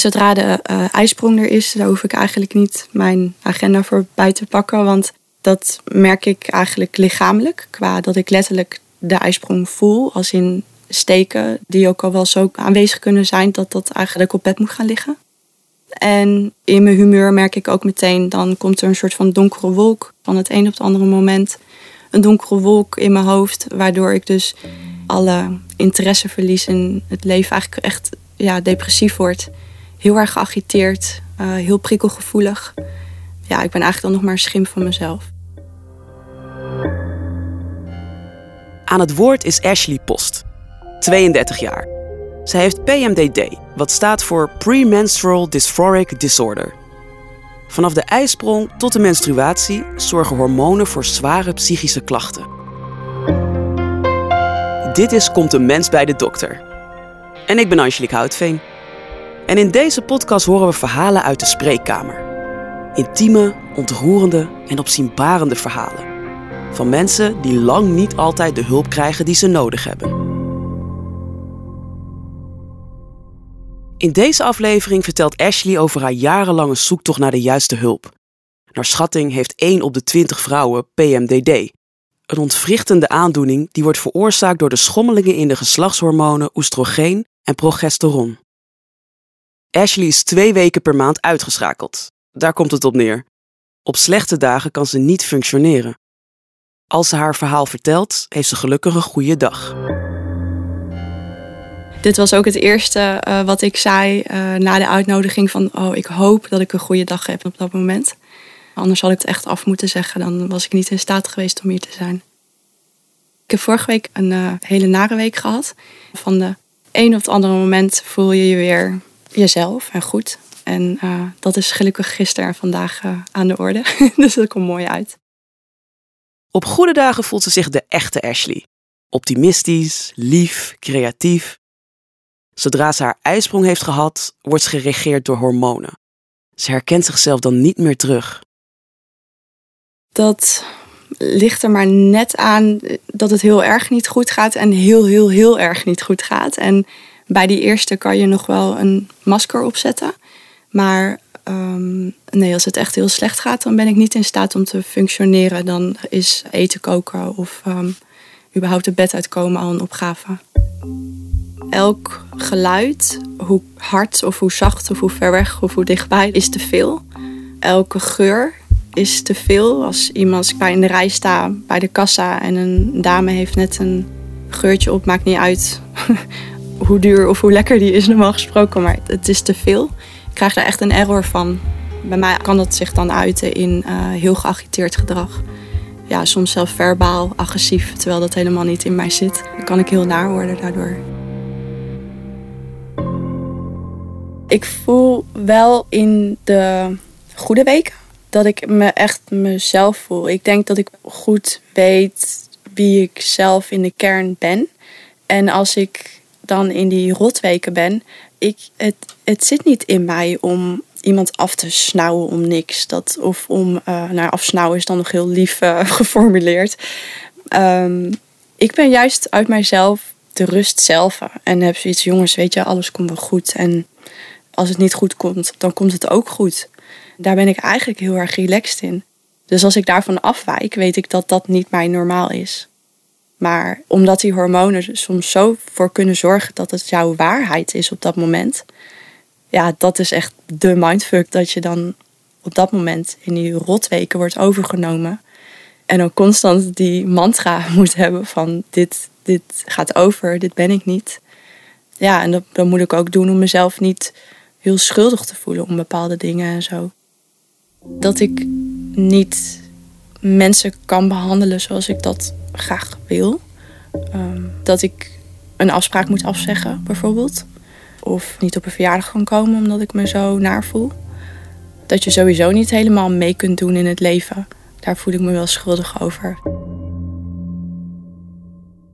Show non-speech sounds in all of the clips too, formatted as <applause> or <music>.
Zodra de uh, ijsprong er is, daar hoef ik eigenlijk niet mijn agenda voor bij te pakken. Want dat merk ik eigenlijk lichamelijk. Qua dat ik letterlijk de ijsprong voel. Als in steken, die ook al wel zo aanwezig kunnen zijn, dat dat eigenlijk op bed moet gaan liggen. En in mijn humeur merk ik ook meteen, dan komt er een soort van donkere wolk van het een op het andere moment. Een donkere wolk in mijn hoofd, waardoor ik dus alle interesse verlies in het leven. Eigenlijk echt ja, depressief word. Heel erg geagiteerd, uh, heel prikkelgevoelig. Ja, ik ben eigenlijk dan nog maar een schim van mezelf. Aan het woord is Ashley Post, 32 jaar. Zij heeft PMDD, wat staat voor Premenstrual Dysphoric Disorder. Vanaf de ijsprong tot de menstruatie zorgen hormonen voor zware psychische klachten. Dit is Komt een mens bij de dokter. En ik ben Angelique Houtveen. En in deze podcast horen we verhalen uit de spreekkamer. Intieme, ontroerende en opzienbarende verhalen. Van mensen die lang niet altijd de hulp krijgen die ze nodig hebben. In deze aflevering vertelt Ashley over haar jarenlange zoektocht naar de juiste hulp. Naar schatting heeft 1 op de 20 vrouwen PMDD. Een ontwrichtende aandoening die wordt veroorzaakt door de schommelingen in de geslachtshormonen oestrogeen en progesteron. Ashley is twee weken per maand uitgeschakeld. Daar komt het op neer. Op slechte dagen kan ze niet functioneren. Als ze haar verhaal vertelt, heeft ze gelukkig een goede dag. Dit was ook het eerste uh, wat ik zei uh, na de uitnodiging van oh, ik hoop dat ik een goede dag heb op dat moment. Anders had ik het echt af moeten zeggen, dan was ik niet in staat geweest om hier te zijn. Ik heb vorige week een uh, hele nare week gehad. Van de een op het andere moment voel je je weer jezelf en goed. En dat is gelukkig gisteren en vandaag aan de orde. <laughs> dus dat komt mooi uit. Op goede dagen voelt ze zich de echte Ashley. Optimistisch, lief, creatief Zodra ze haar ijsprong heeft gehad, wordt ze geregeerd door hormonen. Ze herkent zichzelf dan niet meer terug. Dat ligt er maar net aan dat het heel erg niet goed gaat en heel, heel, heel erg niet goed gaat. En bij die eerste kan je nog wel een masker opzetten. Maar um, nee, als het echt heel slecht gaat, dan ben ik niet in staat om te functioneren. Dan is eten koken of um, überhaupt het bed uitkomen al een opgave elk geluid, hoe hard of hoe zacht of hoe ver weg of hoe dichtbij, is te veel. Elke geur is te veel. Als iemand bij in de rij staat bij de kassa en een dame heeft net een geurtje op, maakt niet uit <laughs> hoe duur of hoe lekker die is normaal gesproken, maar het is te veel. Ik krijg daar echt een error van. Bij mij kan dat zich dan uiten in uh, heel geagiteerd gedrag. Ja, soms zelf verbaal, agressief, terwijl dat helemaal niet in mij zit. Dan kan ik heel naar worden daardoor. Ik voel wel in de goede weken dat ik me echt mezelf voel. Ik denk dat ik goed weet wie ik zelf in de kern ben. En als ik dan in die rotweken ben, ik, het, het zit niet in mij om iemand af te snauwen om niks. Dat, of om, uh, afsnauwen is dan nog heel lief uh, <laughs> geformuleerd. Um, ik ben juist uit mijzelf de rust zelf. En heb zoiets, jongens, weet je, alles komt wel goed. En als het niet goed komt, dan komt het ook goed. Daar ben ik eigenlijk heel erg relaxed in. Dus als ik daarvan afwijk, weet ik dat dat niet mijn normaal is. Maar omdat die hormonen er soms zo voor kunnen zorgen dat het jouw waarheid is op dat moment. Ja, dat is echt de mindfuck dat je dan op dat moment in die rotweken wordt overgenomen. En ook constant die mantra <laughs> moet hebben van dit, dit gaat over, dit ben ik niet. Ja, en dat, dat moet ik ook doen om mezelf niet heel schuldig te voelen om bepaalde dingen en zo. Dat ik niet mensen kan behandelen zoals ik dat graag wil. Ehm, dat ik een afspraak moet afzeggen, bijvoorbeeld. Of niet op een verjaardag kan komen omdat ik me zo naar voel. Dat je sowieso niet helemaal mee kunt doen in het leven. Daar voel ik me wel schuldig over.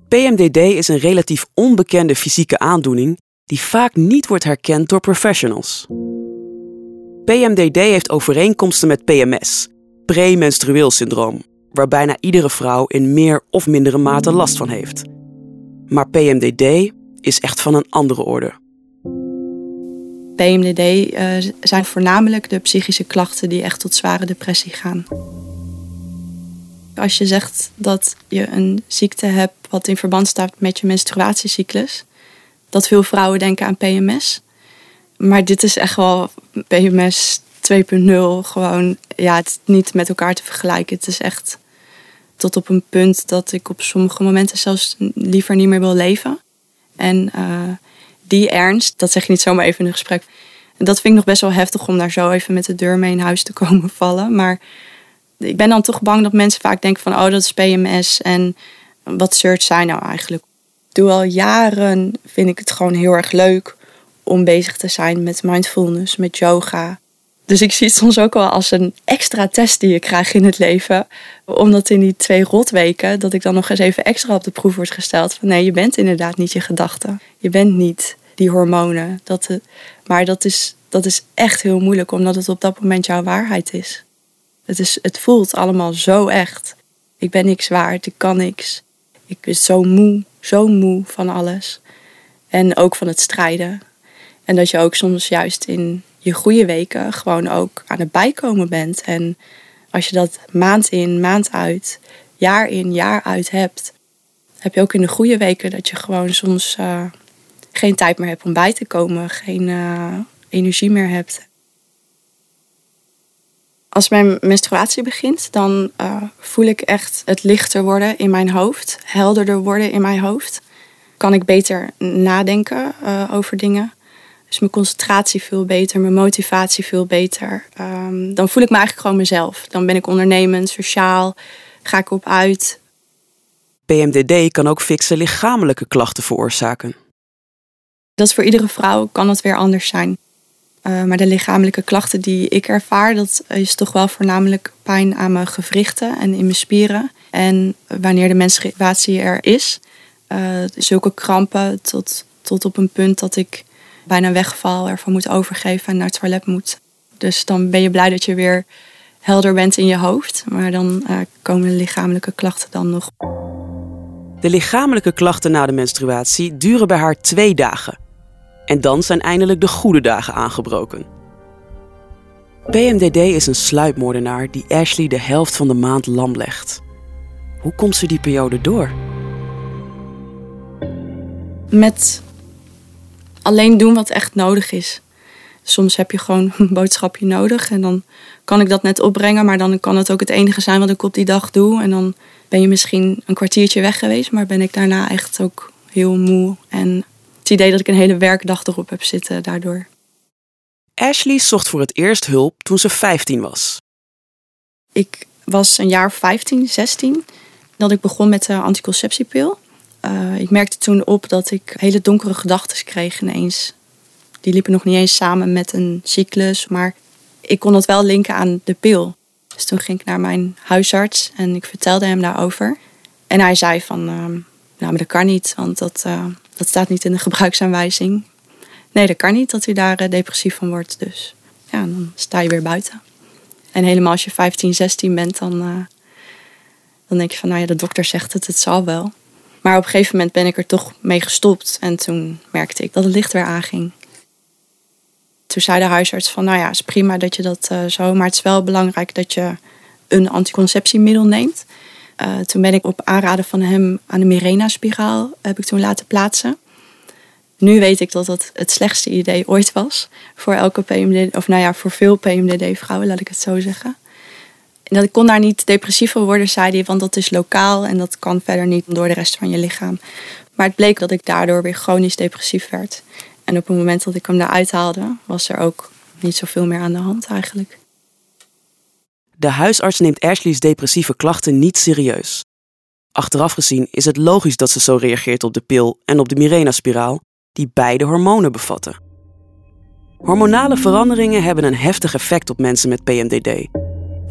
PMDD is een relatief onbekende fysieke aandoening die vaak niet wordt herkend door professionals. PMDD heeft overeenkomsten met PMS, premenstrueel syndroom, waar bijna iedere vrouw in meer of mindere mate last van heeft. Maar PMDD is echt van een andere orde. PMDD uh, zijn voornamelijk de psychische klachten die echt tot zware depressie gaan. Als je zegt dat je een ziekte hebt wat in verband staat met je menstruatiecyclus, dat veel vrouwen denken aan PMS. Maar dit is echt wel PMS 2.0. Gewoon, ja, het niet met elkaar te vergelijken. Het is echt tot op een punt dat ik op sommige momenten zelfs liever niet meer wil leven. En uh, die ernst, dat zeg je niet zomaar even in een gesprek. Dat vind ik nog best wel heftig om daar zo even met de deur mee in huis te <laughs> komen vallen. Maar ik ben dan toch bang dat mensen vaak denken van, oh dat is PMS en wat search zijn nou eigenlijk? Doe al jaren, vind ik het gewoon heel erg leuk om bezig te zijn met mindfulness, met yoga. Dus ik zie het soms ook wel als een extra test die je krijgt in het leven. Omdat in die twee rotweken, dat ik dan nog eens even extra op de proef word gesteld. Van nee, je bent inderdaad niet je gedachten. Je bent niet die hormonen. Dat, maar dat is, dat is echt heel moeilijk, omdat het op dat moment jouw waarheid is. Het, is. het voelt allemaal zo echt. Ik ben niks waard, ik kan niks. Ik ben zo moe, zo moe van alles. En ook van het strijden. En dat je ook soms juist in je goede weken gewoon ook aan het bijkomen bent. En als je dat maand in, maand uit, jaar in, jaar uit hebt, heb je ook in de goede weken dat je gewoon soms uh, geen tijd meer hebt om bij te komen, geen uh, energie meer hebt. Als mijn menstruatie begint, dan uh, voel ik echt het lichter worden in mijn hoofd, helderder worden in mijn hoofd. Kan ik beter nadenken over dingen. Dus mijn concentratie veel beter, mijn motivatie veel beter. Um, dan voel ik me eigenlijk gewoon mezelf. Dan ben ik ondernemend, sociaal, ga ik op uit. PMDD kan ook fikse lichamelijke klachten veroorzaken. Dat is voor iedere vrouw kan het weer anders zijn. Uh, maar de lichamelijke klachten die ik ervaar, dat is toch wel voornamelijk pijn aan mijn gewrichten en in mijn spieren. En wanneer de menstruatie er is, uh, zulke krampen tot, tot op een punt dat ik bijna wegval, ervan moet overgeven en naar het toilet moet. Dus dan ben je blij dat je weer helder bent in je hoofd. Maar dan uh, komen de lichamelijke klachten dan nog. De lichamelijke klachten na de menstruatie duren bij haar twee dagen. En dan zijn eindelijk de goede dagen aangebroken. PMDD is een sluipmoordenaar die Ashley de helft van de maand lam legt. Hoe komt ze die periode door? Met alleen doen wat echt nodig is. Soms heb je gewoon <laughs> een boodschapje nodig en dan kan ik dat net opbrengen, maar dan kan het ook het enige zijn wat ik op die dag doe. En dan ben je misschien een kwartiertje weg geweest, maar ben ik daarna echt ook heel moe. En het idee dat ik een hele werkdag erop heb zitten daardoor. Ashley zocht voor het eerst hulp toen ze 15 was. Ik was een jaar 15, 16 dat ik begon met de anticonceptiepil. Uh, ik merkte toen op dat ik hele donkere gedachten kreeg ineens. Die liepen nog niet eens samen met een cyclus, maar ik kon het wel linken aan de pil. Dus toen ging ik naar mijn huisarts en ik vertelde hem daarover. En hij zei van, uh, nou maar dat kan niet, want dat, uh, dat staat niet in de <laughs> gebruiksaanwijzing. Nee, dat kan niet dat u daar depressief van wordt. Dus ja, dan sta je weer buiten. En helemaal als je 15, 16 bent, dan, dan denk je van, nou ja, de dokter zegt het, het zal wel. Maar op een gegeven moment ben ik er toch mee gestopt. En toen merkte ik dat het licht weer aanging. Toen zei de huisarts van, nou ja, is prima dat je dat uh, zo... maar het is wel belangrijk dat je een anticonceptiemiddel neemt. Uh, toen ben ik op aanraden van hem aan de Mirena-spiraal heb ik toen laten plaatsen. Nu weet ik dat dat het slechtste idee ooit was voor elke PMDD, of nou ja, voor veel PMDD-vrouwen, laat ik het zo zeggen dat ik kon daar niet depressief van worden, zei hij, want dat is lokaal en dat kan verder niet door de rest van je lichaam. Maar het bleek dat ik daardoor weer chronisch depressief werd. En op het moment dat ik hem eruit haalde, was er ook niet zoveel meer aan de hand eigenlijk. De huisarts neemt Ashley's depressieve klachten niet serieus. Achteraf gezien is het logisch dat ze zo reageert op de pil en op de Mirena-spiraal, die beide hormonen bevatten. Hormonale veranderingen hebben een heftig effect op mensen met PMDD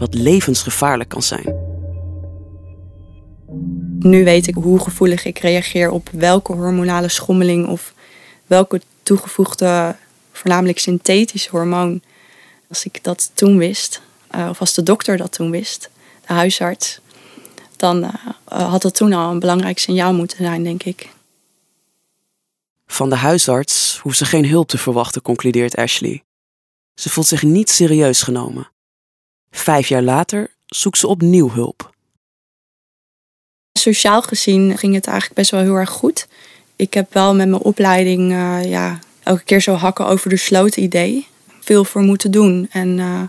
wat levensgevaarlijk kan zijn. Nu weet ik hoe gevoelig ik reageer op welke hormonale schommeling of welke toegevoegde, voornamelijk synthetische hormoon. Als ik dat toen wist, eh, of als de dokter dat toen wist, de huisarts, dan eh, had dat toen al een belangrijk signaal moeten zijn, denk ik. Van de huisarts hoeft ze geen hulp te verwachten, concludeert Ashley. Ze voelt zich niet serieus genomen. Vijf jaar later zoekt ze opnieuw hulp. Sociaal gezien ging het eigenlijk best wel heel erg goed. Ik heb wel met mijn opleiding uh, ja, elke keer zo hakken over de sloot idee. Veel voor moeten doen. En uh,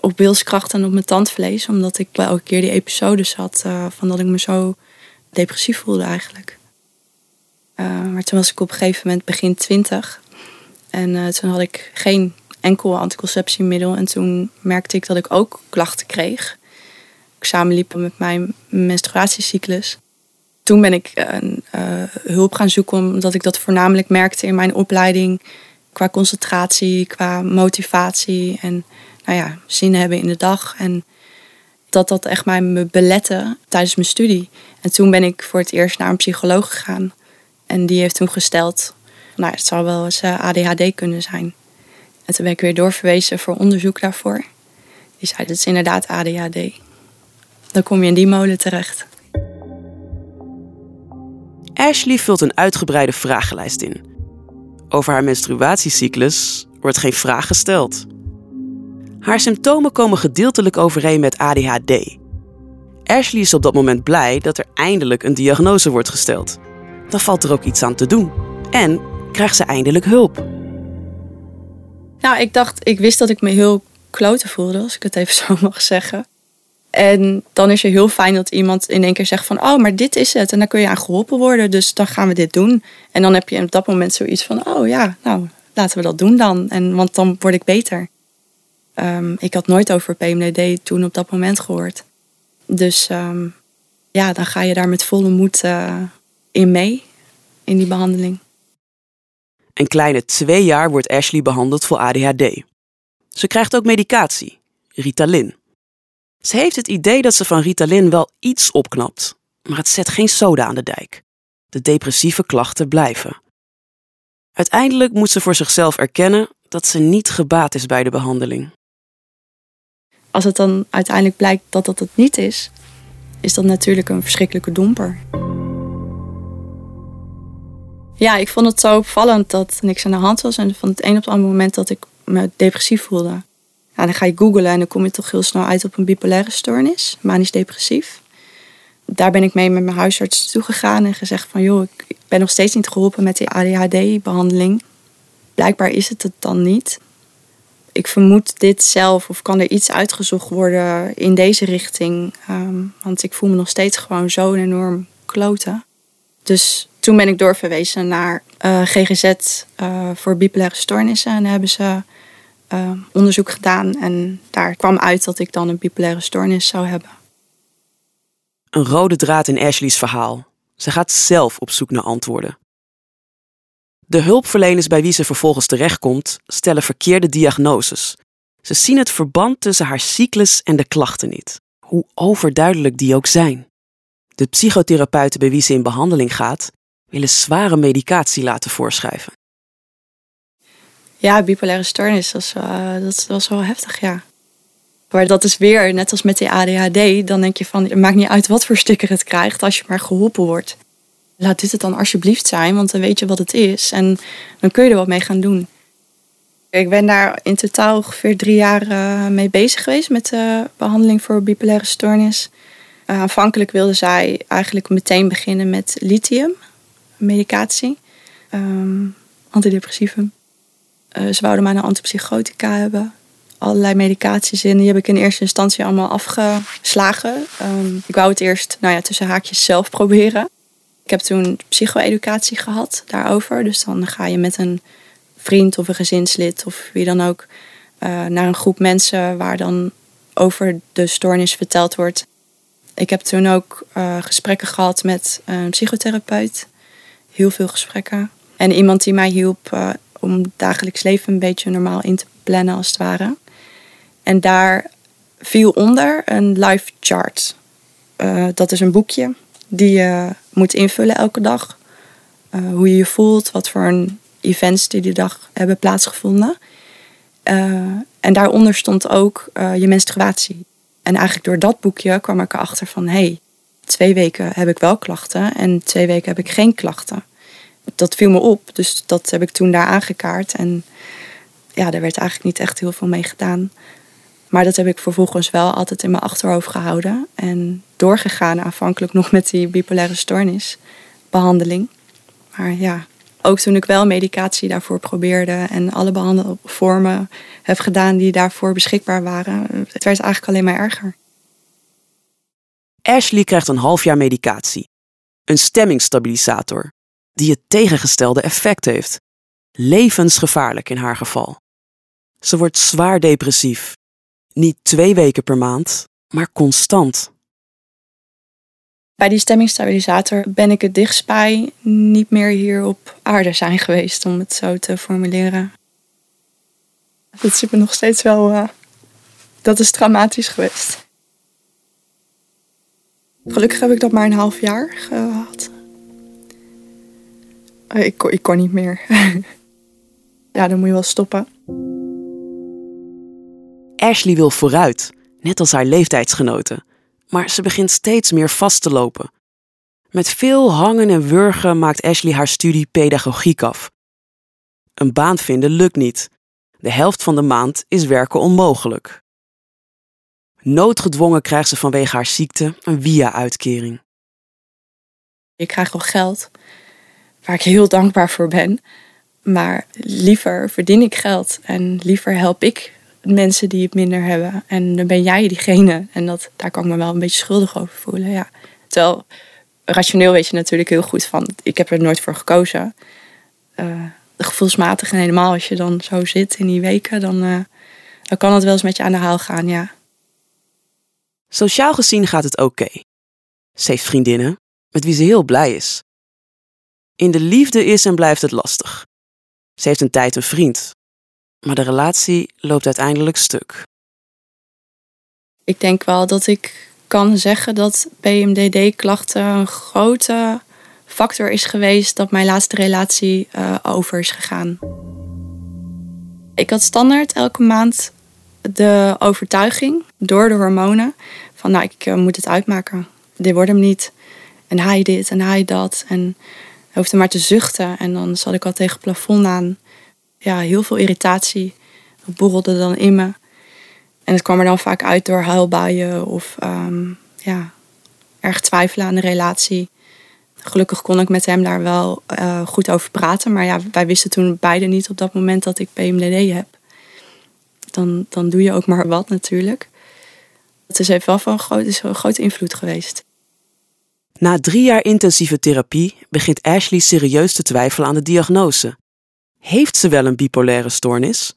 op wilskracht en op mijn tandvlees. Omdat ik elke keer die episodes had uh, van dat ik me zo depressief voelde eigenlijk. maar toen was ik op een gegeven moment begin twintig. En toen had ik geen enkel anticonceptiemiddel. En toen merkte ik dat ik ook klachten kreeg. Ik samenliep met mijn menstruatiecyclus. Toen ben ik uh, hulp gaan zoeken, omdat ik dat voornamelijk merkte in mijn opleiding. Qua concentratie, qua motivatie en nou ja, zin hebben in de dag. En dat dat echt mij me belette tijdens mijn studie. En toen ben ik voor het eerst naar een psycholoog gegaan. En die heeft toen gesteld, nou het zou wel eens eh, ADHD kunnen zijn. En weer doorverwezen voor onderzoek daarvoor. Die zei, dat is inderdaad ADHD. Dan kom je in die molen terecht. Ashley vult een uitgebreide vragenlijst in. Over haar menstruatiecyclus wordt geen vraag gesteld. Haar symptomen komen gedeeltelijk overeen met ADHD. Ashley is op dat moment blij dat er eindelijk een diagnose wordt gesteld. Dan valt er ook iets aan te doen. En krijgt ze eindelijk hulp. Nou, ik dacht, ik wist dat ik me heel kloten voelde, als ik het even <laughs> zo mag zeggen. En dan is het heel fijn dat iemand in één keer zegt van, oh, maar dit is het. En dan kun je aan geholpen worden, dus dan gaan we dit doen. En dan heb je op dat moment zoiets van, oh ja, nou, laten we dat doen dan. En, want dan word ik beter. Um, ik had nooit over PMDD toen op dat moment gehoord. Dus um, ja, dan ga je daar met volle moed uh, in mee, in die behandeling. Een kleine twee jaar wordt Ashley behandeld voor ADHD. Ze krijgt ook medicatie, Ritalin. Ze heeft het idee dat ze van Ritalin wel iets opknapt, maar het zet geen soda aan de dijk. De depressieve klachten blijven. Uiteindelijk moet ze voor zichzelf erkennen dat ze niet gebaat is bij de behandeling. Als het dan uiteindelijk blijkt dat dat het niet is, is dat natuurlijk een verschrikkelijke domper. Ja, ik vond het zo opvallend dat niks aan de hand was. En van het een op het andere moment dat ik me depressief voelde. Dan ga je googlen en dan kom je toch heel snel uit op een bipolaire stoornis, manisch depressief. Daar ben ik mee met mijn huisarts toegegaan en gezegd van joh, ik ben nog steeds niet geholpen met die ADHD-behandeling. Blijkbaar is het het dan niet. Ik vermoed dit zelf of kan er iets uitgezocht worden in deze richting. Um, want ik voel me nog steeds gewoon zo'n enorm kloten. Dus toen ben ik doorverwezen naar eh, GGZ eh, voor bipolaire stoornissen. En hebben ze uh, onderzoek gedaan. En daar kwam uit dat ik dan een bipolaire stoornis zou hebben. Een rode draad in Ashley's verhaal. Ze gaat zelf op zoek naar antwoorden. De hulpverleners bij wie ze vervolgens terechtkomt stellen verkeerde diagnoses. Ze zien het verband tussen haar cyclus en de klachten niet, hoe overduidelijk die ook zijn. De psychotherapeuten bij wie ze in behandeling gaat, willen zware medicatie laten voorschrijven. Ja, bipolaire stoornis, dat, dat was wel heftig, ja. Maar dat is weer, net als met die ADHD, dan denk je van, het maakt niet uit wat voor sticker het krijgt als je maar geholpen wordt. Laat dit het dan alsjeblieft zijn, want dan weet je wat het is en dan kun je er wat mee gaan doen. Ik ben daar in totaal ongeveer drie jaar eh, mee bezig geweest met de behandeling voor bipolaire stoornis. Uh, aanvankelijk wilde zij eigenlijk meteen beginnen met lithium, medicatie, um, ze wouden mij een antipsychotica hebben, allerlei medicaties in. Die heb ik in eerste instantie allemaal afgeslagen. Um, ik wou het eerst, nou ja, tussen haakjes zelf proberen. Ik heb toen psycho-educatie gehad daarover. Dus dan ga je met een vriend of een gezinslid of wie dan ook uh, naar een groep mensen waar dan over de stoornis verteld wordt. Ik heb toen ook uh, gesprekken gehad met een psychotherapeut. Heel veel gesprekken. En iemand die mij hielp uh, om dagelijks leven een beetje normaal in te plannen als het ware. En daar viel onder een life chart. Uh, dat is een boekje die je moet invullen elke dag. hoe je je voelt, wat voor een events die die dag hebben plaatsgevonden. en daaronder stond ook je menstruatie. En eigenlijk door dat boekje kwam ik erachter van... hé, hey, twee weken heb ik wel klachten en twee weken heb ik geen klachten. dat viel me op. Dus dat heb ik toen daar aangekaart. En ja, daar werd eigenlijk niet echt heel veel mee gedaan. Maar dat heb ik vervolgens wel altijd in mijn achterhoofd gehouden. En doorgegaan aanvankelijk nog met die bipolaire stoornisbehandeling. Maar ja, ook toen ik wel medicatie daarvoor probeerde en alle behandelvormen heb gedaan die daarvoor beschikbaar waren, het werd eigenlijk alleen maar erger. Ashley krijgt een half jaar medicatie. Een stemmingstabilisator, die het tegengestelde effect heeft. Levensgevaarlijk in haar geval. Ze wordt zwaar depressief. Niet twee weken per maand, maar constant. Bij die stemmingstabilisator ben ik het dichtst bij niet meer hier op aarde zijn geweest, om het zo te formuleren. Dat zit me nog steeds wel. Uh, dat is traumatisch geweest. Gelukkig heb ik dat maar een half jaar gehad. Eh, ik, kon, ik niet meer. <laughs> ja, dan moet je wel stoppen. Ashley wil vooruit, net als haar leeftijdsgenoten maar ze begint steeds meer vast te lopen. Met veel hangen en wurgen maakt Ashley haar studie pedagogiek af. Een baan vinden lukt niet. De helft van de maand is werken onmogelijk. Noodgedwongen krijgt ze vanwege haar ziekte een via-uitkering. Ik krijg wel geld, waar ik heel dankbaar voor ben. Maar liever verdien ik geld en liever help ik mensen die het minder hebben. En dan ben jij diegene. En dat, daar kan ik me wel een beetje schuldig over voelen. Ja. Terwijl rationeel weet je natuurlijk heel goed van, ik heb er nooit voor gekozen. Uh, gevoelsmatig en helemaal als je dan zo zit in die weken, dan, uh, dan kan het wel eens met je aan de haal gaan, ja. Sociaal gezien gaat het oké. Ze heeft vriendinnen met wie ze heel blij is. In de liefde is en blijft het lastig. Ze heeft een tijd een vriend, maar de relatie loopt uiteindelijk stuk. Ik denk wel dat ik kan zeggen dat PMDD-klachten een grote factor is geweest dat mijn laatste relatie uh, over is gegaan. Ik had standaard elke maand de overtuiging door de hormonen van nou ik uh, moet het uitmaken. Dit wordt hem niet. En hij dit en hij dat. En hij hoefde maar te zuchten. En dan zat ik al tegen het plafond aan ja, heel veel irritatie. Dat borrelde dan in me. En het kwam er dan vaak uit door huilbuien of um, ja, erg twijfelen aan de relatie. Gelukkig kon ik met hem daar wel uh, goed over praten. Maar ja, wij wisten toen beide niet op dat moment dat ik PMDD heb. Dan, dan doe je ook maar wat natuurlijk. Het is even wel van groot, is een grote invloed geweest. Na drie jaar intensieve therapie begint Ashley serieus te twijfelen aan de diagnose. Heeft ze wel een bipolaire stoornis?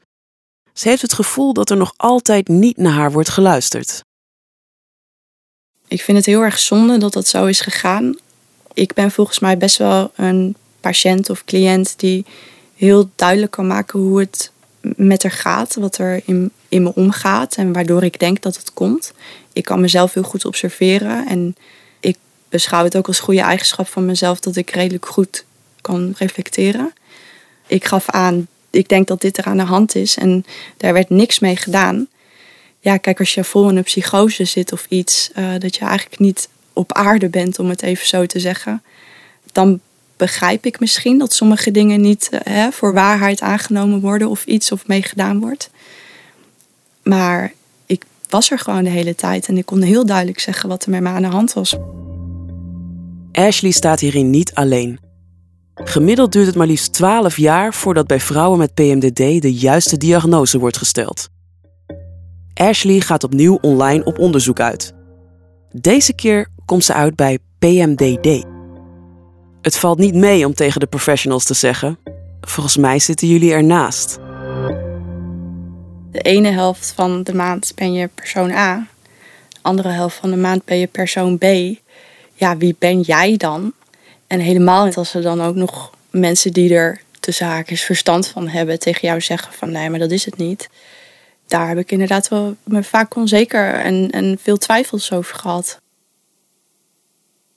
Ze heeft het gevoel dat er nog altijd niet naar haar wordt geluisterd. Ik vind het heel erg zonde dat dat zo is gegaan. Ik ben volgens mij best wel een patiënt of cliënt die heel duidelijk kan maken hoe het met haar gaat, wat er in, in me omgaat en waardoor ik denk dat het komt. Ik kan mezelf heel goed observeren en ik beschouw het ook als goede eigenschap van mezelf dat ik redelijk goed kan reflecteren ik gaf aan, ik denk dat dit er aan de hand is en daar werd niks mee gedaan. Ja, kijk, als je vol in een psychose zit of iets, uh, dat je eigenlijk niet op aarde bent, om het even zo te zeggen, dan begrijp ik misschien dat sommige dingen niet uh, hè, voor waarheid aangenomen worden of iets of mee gedaan wordt. Maar ik was er gewoon de hele tijd en ik kon heel duidelijk zeggen wat er met me aan de hand was. Ashley staat hierin niet alleen. Gemiddeld duurt het maar liefst 12 jaar voordat bij vrouwen met PMDD de juiste diagnose wordt gesteld. Ashley gaat opnieuw online op onderzoek uit. Deze keer komt ze uit bij PMDD. Het valt niet mee om tegen de professionals te zeggen. Volgens mij zitten jullie ernaast. De ene helft van de maand ben je persoon A. De andere helft van de maand ben je persoon B. Ja, wie ben jij dan? En helemaal als er dan ook nog mensen die er tussen haakjes verstand van hebben tegen jou zeggen van nee, maar dat is het niet. Daar heb ik inderdaad wel me vaak onzeker en, en veel twijfels over gehad.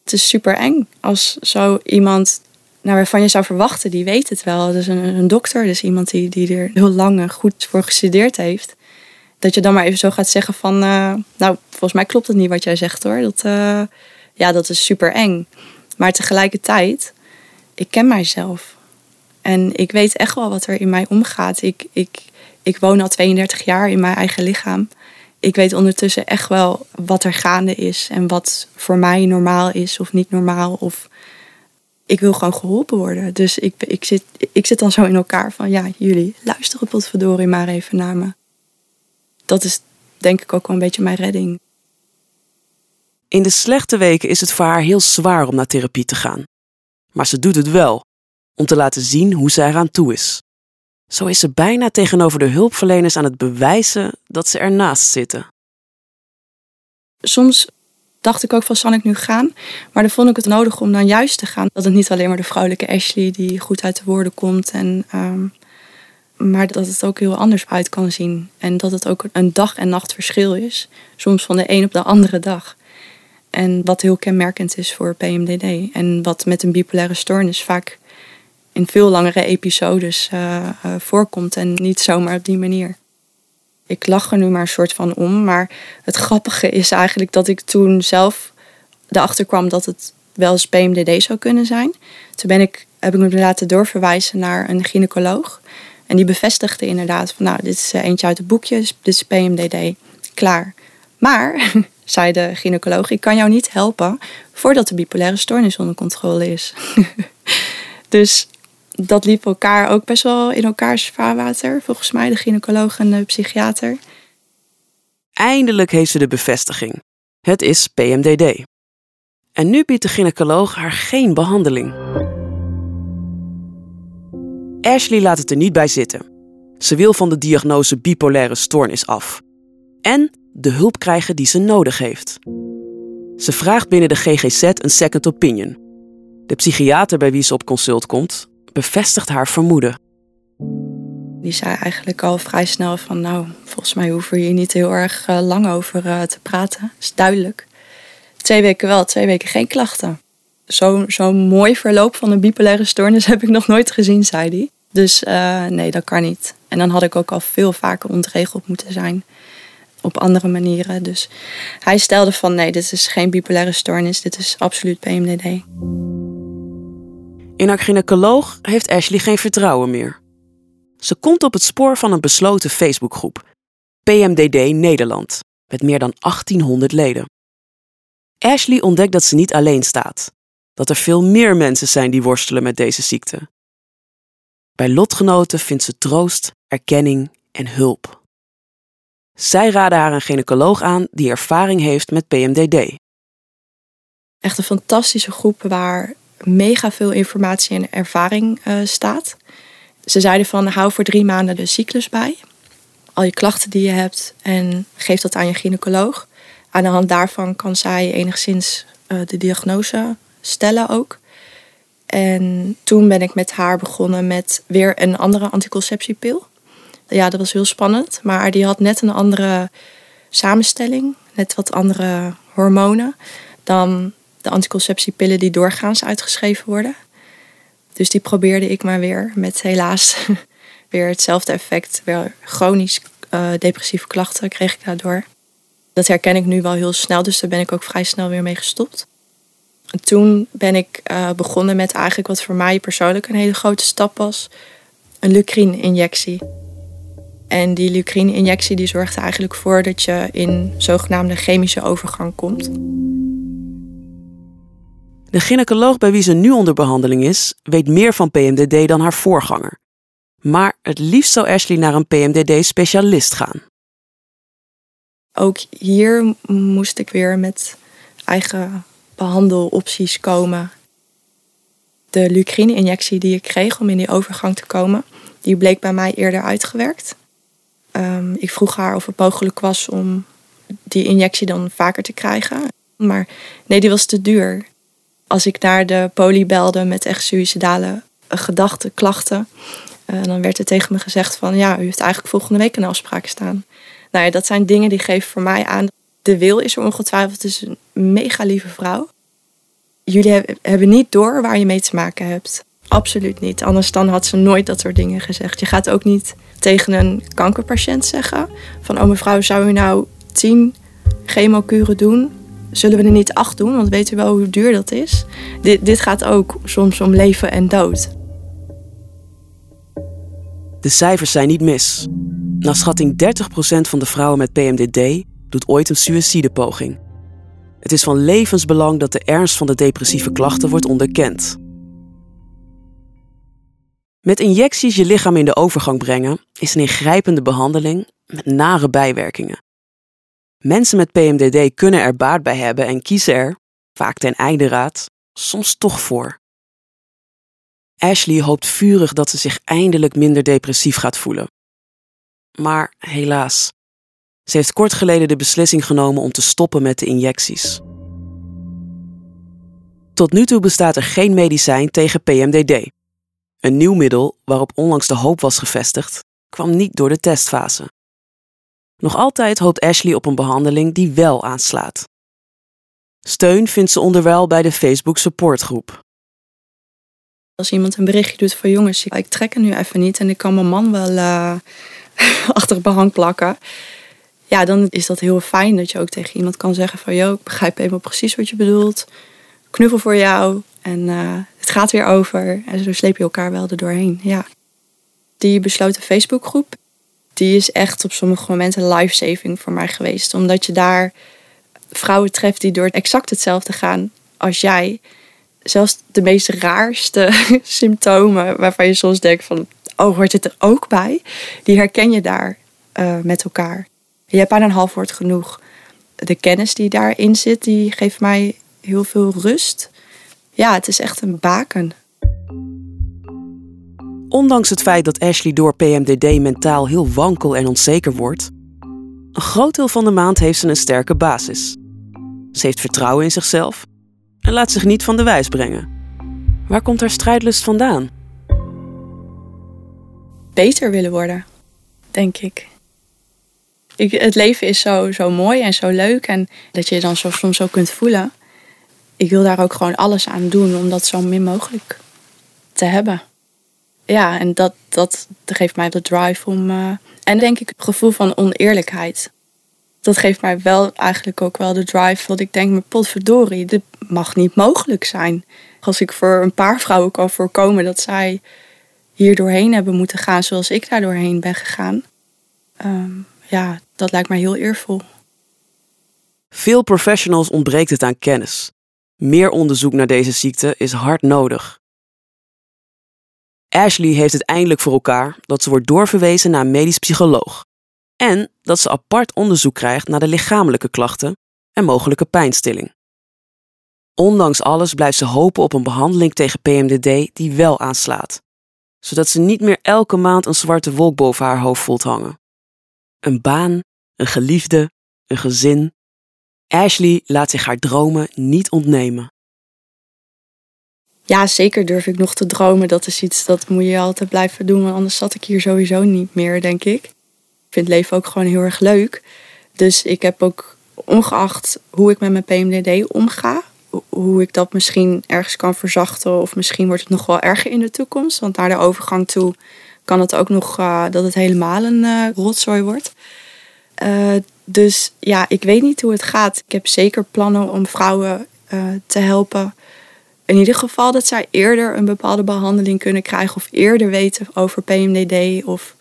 Het is super eng als zo iemand nou, waarvan je zou verwachten, die weet het wel. Dus een, een dokter, dus iemand die, die er heel lang goed voor gestudeerd heeft. Dat je dan maar even zo gaat zeggen van, uh, nou, volgens mij klopt het niet wat jij zegt hoor. Dat, uh, ja, dat is super eng. Maar tegelijkertijd ik ken mijzelf. En ik weet echt wel wat er in mij omgaat. Ik, ik, ik woon al 32 jaar in mijn eigen lichaam. Ik weet ondertussen echt wel wat er gaande is en wat voor mij normaal is of niet normaal. Of ik wil gewoon geholpen worden. Dus ik, ik, zit, ik zit dan zo in elkaar van ja, jullie luisteren potverdorie maar even naar me. Dat is denk ik ook wel een beetje mijn redding. In de slechte weken is het voor haar heel zwaar om naar therapie te gaan. Maar ze doet het wel, om te laten zien hoe ze eraan toe is. Zo is ze bijna tegenover de hulpverleners aan het bewijzen dat ze ernaast zitten. Soms dacht ik ook van, zal ik nu gaan? Maar dan vond ik het nodig om dan juist te gaan. Dat het niet alleen maar de vrouwelijke Ashley die goed uit de woorden komt. En, ehm, maar dat het ook heel anders uit kan zien. En dat het ook een dag- en nachtverschil is. Soms van de een op de andere dag. En wat heel kenmerkend is voor PMDD. En wat met een bipolaire stoornis vaak in veel langere episodes uh, uh, voorkomt. En niet zomaar op die manier. Ik lach er nu maar een soort van om. Maar het grappige is eigenlijk dat ik toen zelf erachter kwam dat het wel eens PMDD zou kunnen zijn. Toen ben ik, heb ik me laten doorverwijzen naar een gynaecoloog. En die bevestigde inderdaad van nou, dit is eh, eentje uit het boekje, dit is PMDD. Klaar. Maar, <laughs> zei de gynaecoloog, ik kan jou niet helpen voordat de bipolaire stoornis onder controle is. <laughs> dus dat liep elkaar ook best wel in elkaars vaarwater. Volgens mij de gynaecoloog en de psychiater. Eindelijk heeft ze de bevestiging. Het is PMDD. En nu biedt de gynaecoloog haar geen behandeling. Ashley laat het er niet bij zitten. Ze wil van de diagnose bipolaire stoornis af. En de hulp krijgen die ze nodig heeft. Ze vraagt binnen de GGZ een second opinion. De psychiater bij wie ze op consult komt, bevestigt haar vermoeden. Die zei eigenlijk al vrij snel van nou, volgens mij hoeven we hier niet heel erg uh, lang over uh, te praten. Dat is duidelijk. Twee weken wel, twee weken geen klachten. Zo'n zo mooi verloop van een bipolaire stoornis <laughs> heb ik nog nooit gezien, zei hij. Dus uh, nee, dat kan niet. En dan had ik ook al veel vaker ontregeld moeten zijn. Op andere manieren. Dus hij stelde van nee, dit is geen bipolaire stoornis. Dit is absoluut PMDD. In haar gynaecoloog heeft Ashley geen vertrouwen meer. Ze komt op het spoor van een besloten Facebookgroep, PMDD Nederland, met meer dan 1800 leden. Ashley ontdekt dat ze niet alleen staat, dat er veel meer mensen zijn die worstelen met deze ziekte. Bij lotgenoten vindt ze troost, erkenning en hulp. Zij raden haar een gynaecoloog aan die ervaring heeft met PMDD. Echt een fantastische groep waar mega veel informatie en ervaring uh, staat. Ze zeiden van hou voor drie maanden de cyclus bij. Al je klachten die je hebt en geef dat aan je gynaecoloog. Aan de hand daarvan kan zij enigszins uh, de diagnose stellen ook. En toen ben ik met haar begonnen met weer een andere anticonceptiepil. Ja, dat was heel spannend, maar die had net een andere samenstelling, net wat andere hormonen dan de anticonceptiepillen die doorgaans uitgeschreven worden. Dus die probeerde ik maar weer met helaas <laughs> weer hetzelfde effect. Weer chronisch uh, depressieve klachten kreeg ik daardoor. Dat herken ik nu wel heel snel, dus daar ben ik ook vrij snel weer mee gestopt. En toen ben ik uh, begonnen met eigenlijk wat voor mij persoonlijk een hele grote stap was. Een lucrine-injectie. En die lucrine-injectie die zorgt eigenlijk voor dat je in zogenaamde chemische overgang komt. De gynaecoloog bij wie ze nu onder behandeling is, weet meer van PMDD dan haar voorganger. Maar het liefst zou Ashley naar een PMDD-specialist gaan. Ook hier moest ik weer met eigen behandelopties komen. De lucrine-injectie die ik kreeg om in die overgang te komen, die bleek bij mij eerder uitgewerkt. Um, ik vroeg haar of het mogelijk was om die injectie dan vaker te krijgen. Maar nee, die was te duur als ik naar de poli belde met echt suïcidale gedachten, klachten, uh, dan werd er tegen me gezegd van ja, u heeft eigenlijk volgende week een afspraak staan. Nou ja, dat zijn dingen die geven voor mij aan. De wil is er ongetwijfeld. Is een mega lieve vrouw. Jullie hebben niet door waar je mee te maken hebt. Absoluut niet. Anders dan had ze nooit dat soort dingen gezegd. Je gaat ook niet tegen een kankerpatiënt zeggen van oh mevrouw, zou u nou tien chemokuren doen zullen we er niet acht doen? Want weet u wel hoe duur dat is? Dit, dit gaat ook soms om leven en dood. De cijfers zijn niet mis. Naar schatting 30% van de vrouwen met PMDD doet ooit een suïcidepoging. Het is van levensbelang dat de ernst van de depressieve klachten wordt onderkend. Met injecties je lichaam in de overgang brengen is een ingrijpende behandeling met nare bijwerkingen. Mensen met PMDD kunnen er baat bij hebben en kiezen er, vaak ten einde raad, soms toch voor. Ashley hoopt vurig dat ze zich eindelijk minder depressief gaat voelen. Maar helaas, ze heeft kort geleden de beslissing genomen om te stoppen met de injecties. Tot nu toe bestaat er geen medicijn tegen PMDD. Een nieuw middel waarop onlangs de hoop was gevestigd, kwam niet door de testfase. Nog altijd hoopt Ashley op een behandeling die wel aanslaat. Steun vindt ze onderwijl bij de Facebook supportgroep. Als iemand een berichtje doet voor jongens, ik trek er nu even niet en ik kan mijn man wel uh, <laughs> achter het behang plakken. Ja, dan is dat heel fijn dat je ook tegen iemand kan zeggen van... joh, ik begrijp helemaal precies wat je bedoelt. Knuffel voor jou en uh, het gaat weer over. En zo sleep je elkaar wel er doorheen, ja. Die besloten Facebookgroep, die is echt op sommige momenten life-saving voor mij geweest. Omdat je daar vrouwen treft die door exact hetzelfde gaan als jij. Zelfs de meest raarste <laughs> symptomen waarvan je soms denkt van... oh, hoort het er ook bij? Die herken je daar uh, met elkaar. Je hebt aan een half woord genoeg. De kennis die daarin zit, die geeft mij heel veel rust. Ja, het is echt een baken. Ondanks het feit dat Ashley door PMDD mentaal heel wankel en onzeker wordt, een groot deel van de maand heeft ze een sterke basis. Ze heeft vertrouwen in zichzelf en laat zich niet van de wijs brengen. Waar komt haar strijdlust vandaan? Beter willen worden, denk ik. ik het leven is zo, zo mooi en zo leuk en dat je je dan soms zo kunt voelen. Ik wil daar ook gewoon alles aan doen om dat zo min mogelijk te hebben ja, en dat, dat geeft mij de drive om. Uh, en denk ik het gevoel van oneerlijkheid. Dat geeft mij wel eigenlijk ook wel de drive. Dat ik denk, mijn potverdorie, dit mag niet mogelijk zijn. Als ik voor een paar vrouwen kan voorkomen dat zij hier doorheen hebben moeten gaan zoals ik daar doorheen ben gegaan. Um, ja, dat lijkt mij heel eervol. Veel professionals ontbreekt het aan kennis. Meer onderzoek naar deze ziekte is hard nodig. Ashley heeft het eindelijk voor elkaar dat ze wordt doorverwezen naar een medisch psycholoog. En dat ze apart onderzoek krijgt naar de lichamelijke klachten en mogelijke pijnstilling. Ondanks alles blijft ze hopen op een behandeling tegen PMDD die wel aanslaat, zodat ze niet meer elke maand een zwarte wolk boven haar hoofd voelt hangen. Een baan, een geliefde, een gezin. Ashley laat zich haar dromen niet ontnemen. Ja, zeker durf ik nog te dromen. Dat is iets dat moet je altijd blijven doen. Want anders zat ik hier sowieso niet meer, denk ik. Ik vind leven ook gewoon heel erg leuk. Dus ik heb ook, ongeacht hoe ik met mijn PMDD omga, hoe ik dat misschien ergens kan verzachten. Of misschien wordt het nog wel erger in de toekomst. Want naar de overgang toe kan het ook nog uh, dat het helemaal een uh, rotzooi wordt. Uh, dus ja, ik weet niet hoe het gaat. Ik heb zeker plannen om vrouwen te helpen in ieder geval dat zij eerder een bepaalde behandeling kunnen krijgen of eerder weten over PMDD. Of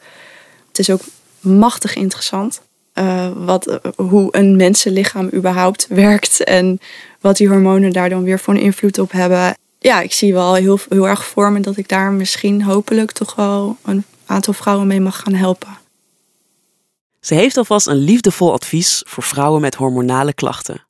het is ook machtig interessant uh, wat, uh, hoe een mensenlichaam überhaupt <laughs> werkt en wat die hormonen daar dan weer voor een invloed op hebben. Ja, ik zie wel heel, heel erg voor me dat ik daar misschien hopelijk toch wel een aantal vrouwen mee mag gaan helpen. Ze heeft alvast een liefdevol advies voor vrouwen met hormonale klachten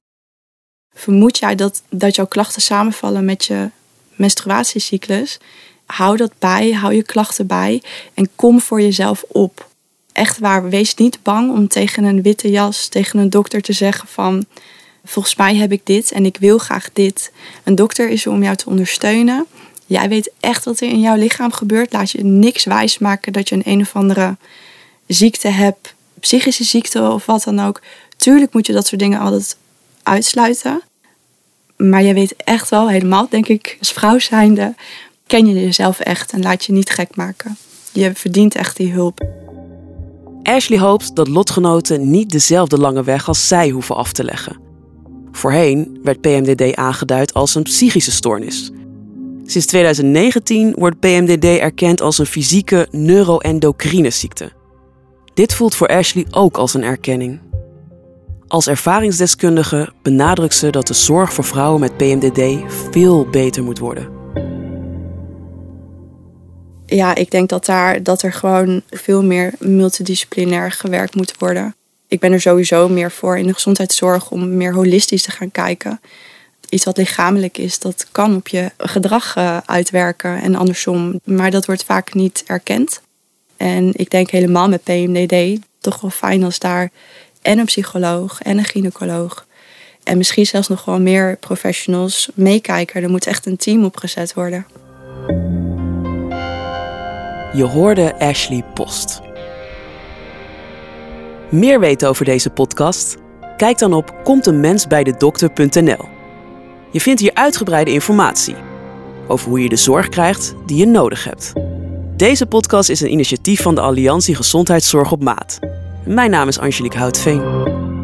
vermoed jij dat, dat jouw klachten samenvallen met je menstruatiecyclus, hou dat bij, hou je klachten bij en kom voor jezelf op. Echt waar, wees niet bang om tegen een witte jas, tegen een dokter te zeggen van volgens mij heb ik dit en ik wil graag dit. Een dokter is er om jou te ondersteunen. Jij weet echt wat er in jouw lichaam gebeurt. Laat je niks wijsmaken dat je een een of andere ziekte hebt, psychische ziekte of wat dan ook. Tuurlijk moet je dat soort dingen altijd uitsluiten. Maar je weet echt wel, helemaal denk ik, als vrouw zijnde, ken je jezelf echt en laat je niet gek maken. Je verdient echt die hulp. Ashley hoopt dat lotgenoten niet dezelfde lange weg als zij hoeven af te leggen. Voorheen werd PMDD aangeduid als een psychische stoornis. Sinds 2019 wordt PMDD erkend als een fysieke neuroendocrine ziekte. Dit voelt voor Ashley ook als een erkenning. Als ervaringsdeskundige benadrukt ze dat de zorg voor vrouwen met PMDD veel beter moet worden. Ja, ik denk dat, daar, dat er gewoon veel meer multidisciplinair gewerkt moet worden. Ik ben er sowieso meer voor in de gezondheidszorg om meer holistisch te gaan kijken. Iets wat lichamelijk is, dat kan op je gedrag eh, uitwerken en andersom. Maar dat wordt vaak niet erkend. En ik denk helemaal met PMDD toch wel fijn als daar en een psycholoog en een gynaecoloog en misschien zelfs nog wel meer professionals meekijken. Er moet echt een team opgezet worden. Je hoorde Ashley Post. Meer weten over deze podcast? Kijk dan op komteenmensbijdedokter.nl. Je vindt hier uitgebreide informatie over hoe je de zorg krijgt die je nodig hebt. Deze podcast is een initiatief van de Alliantie Gezondheidszorg op Maat. Mijn naam is Angelique Houtveen.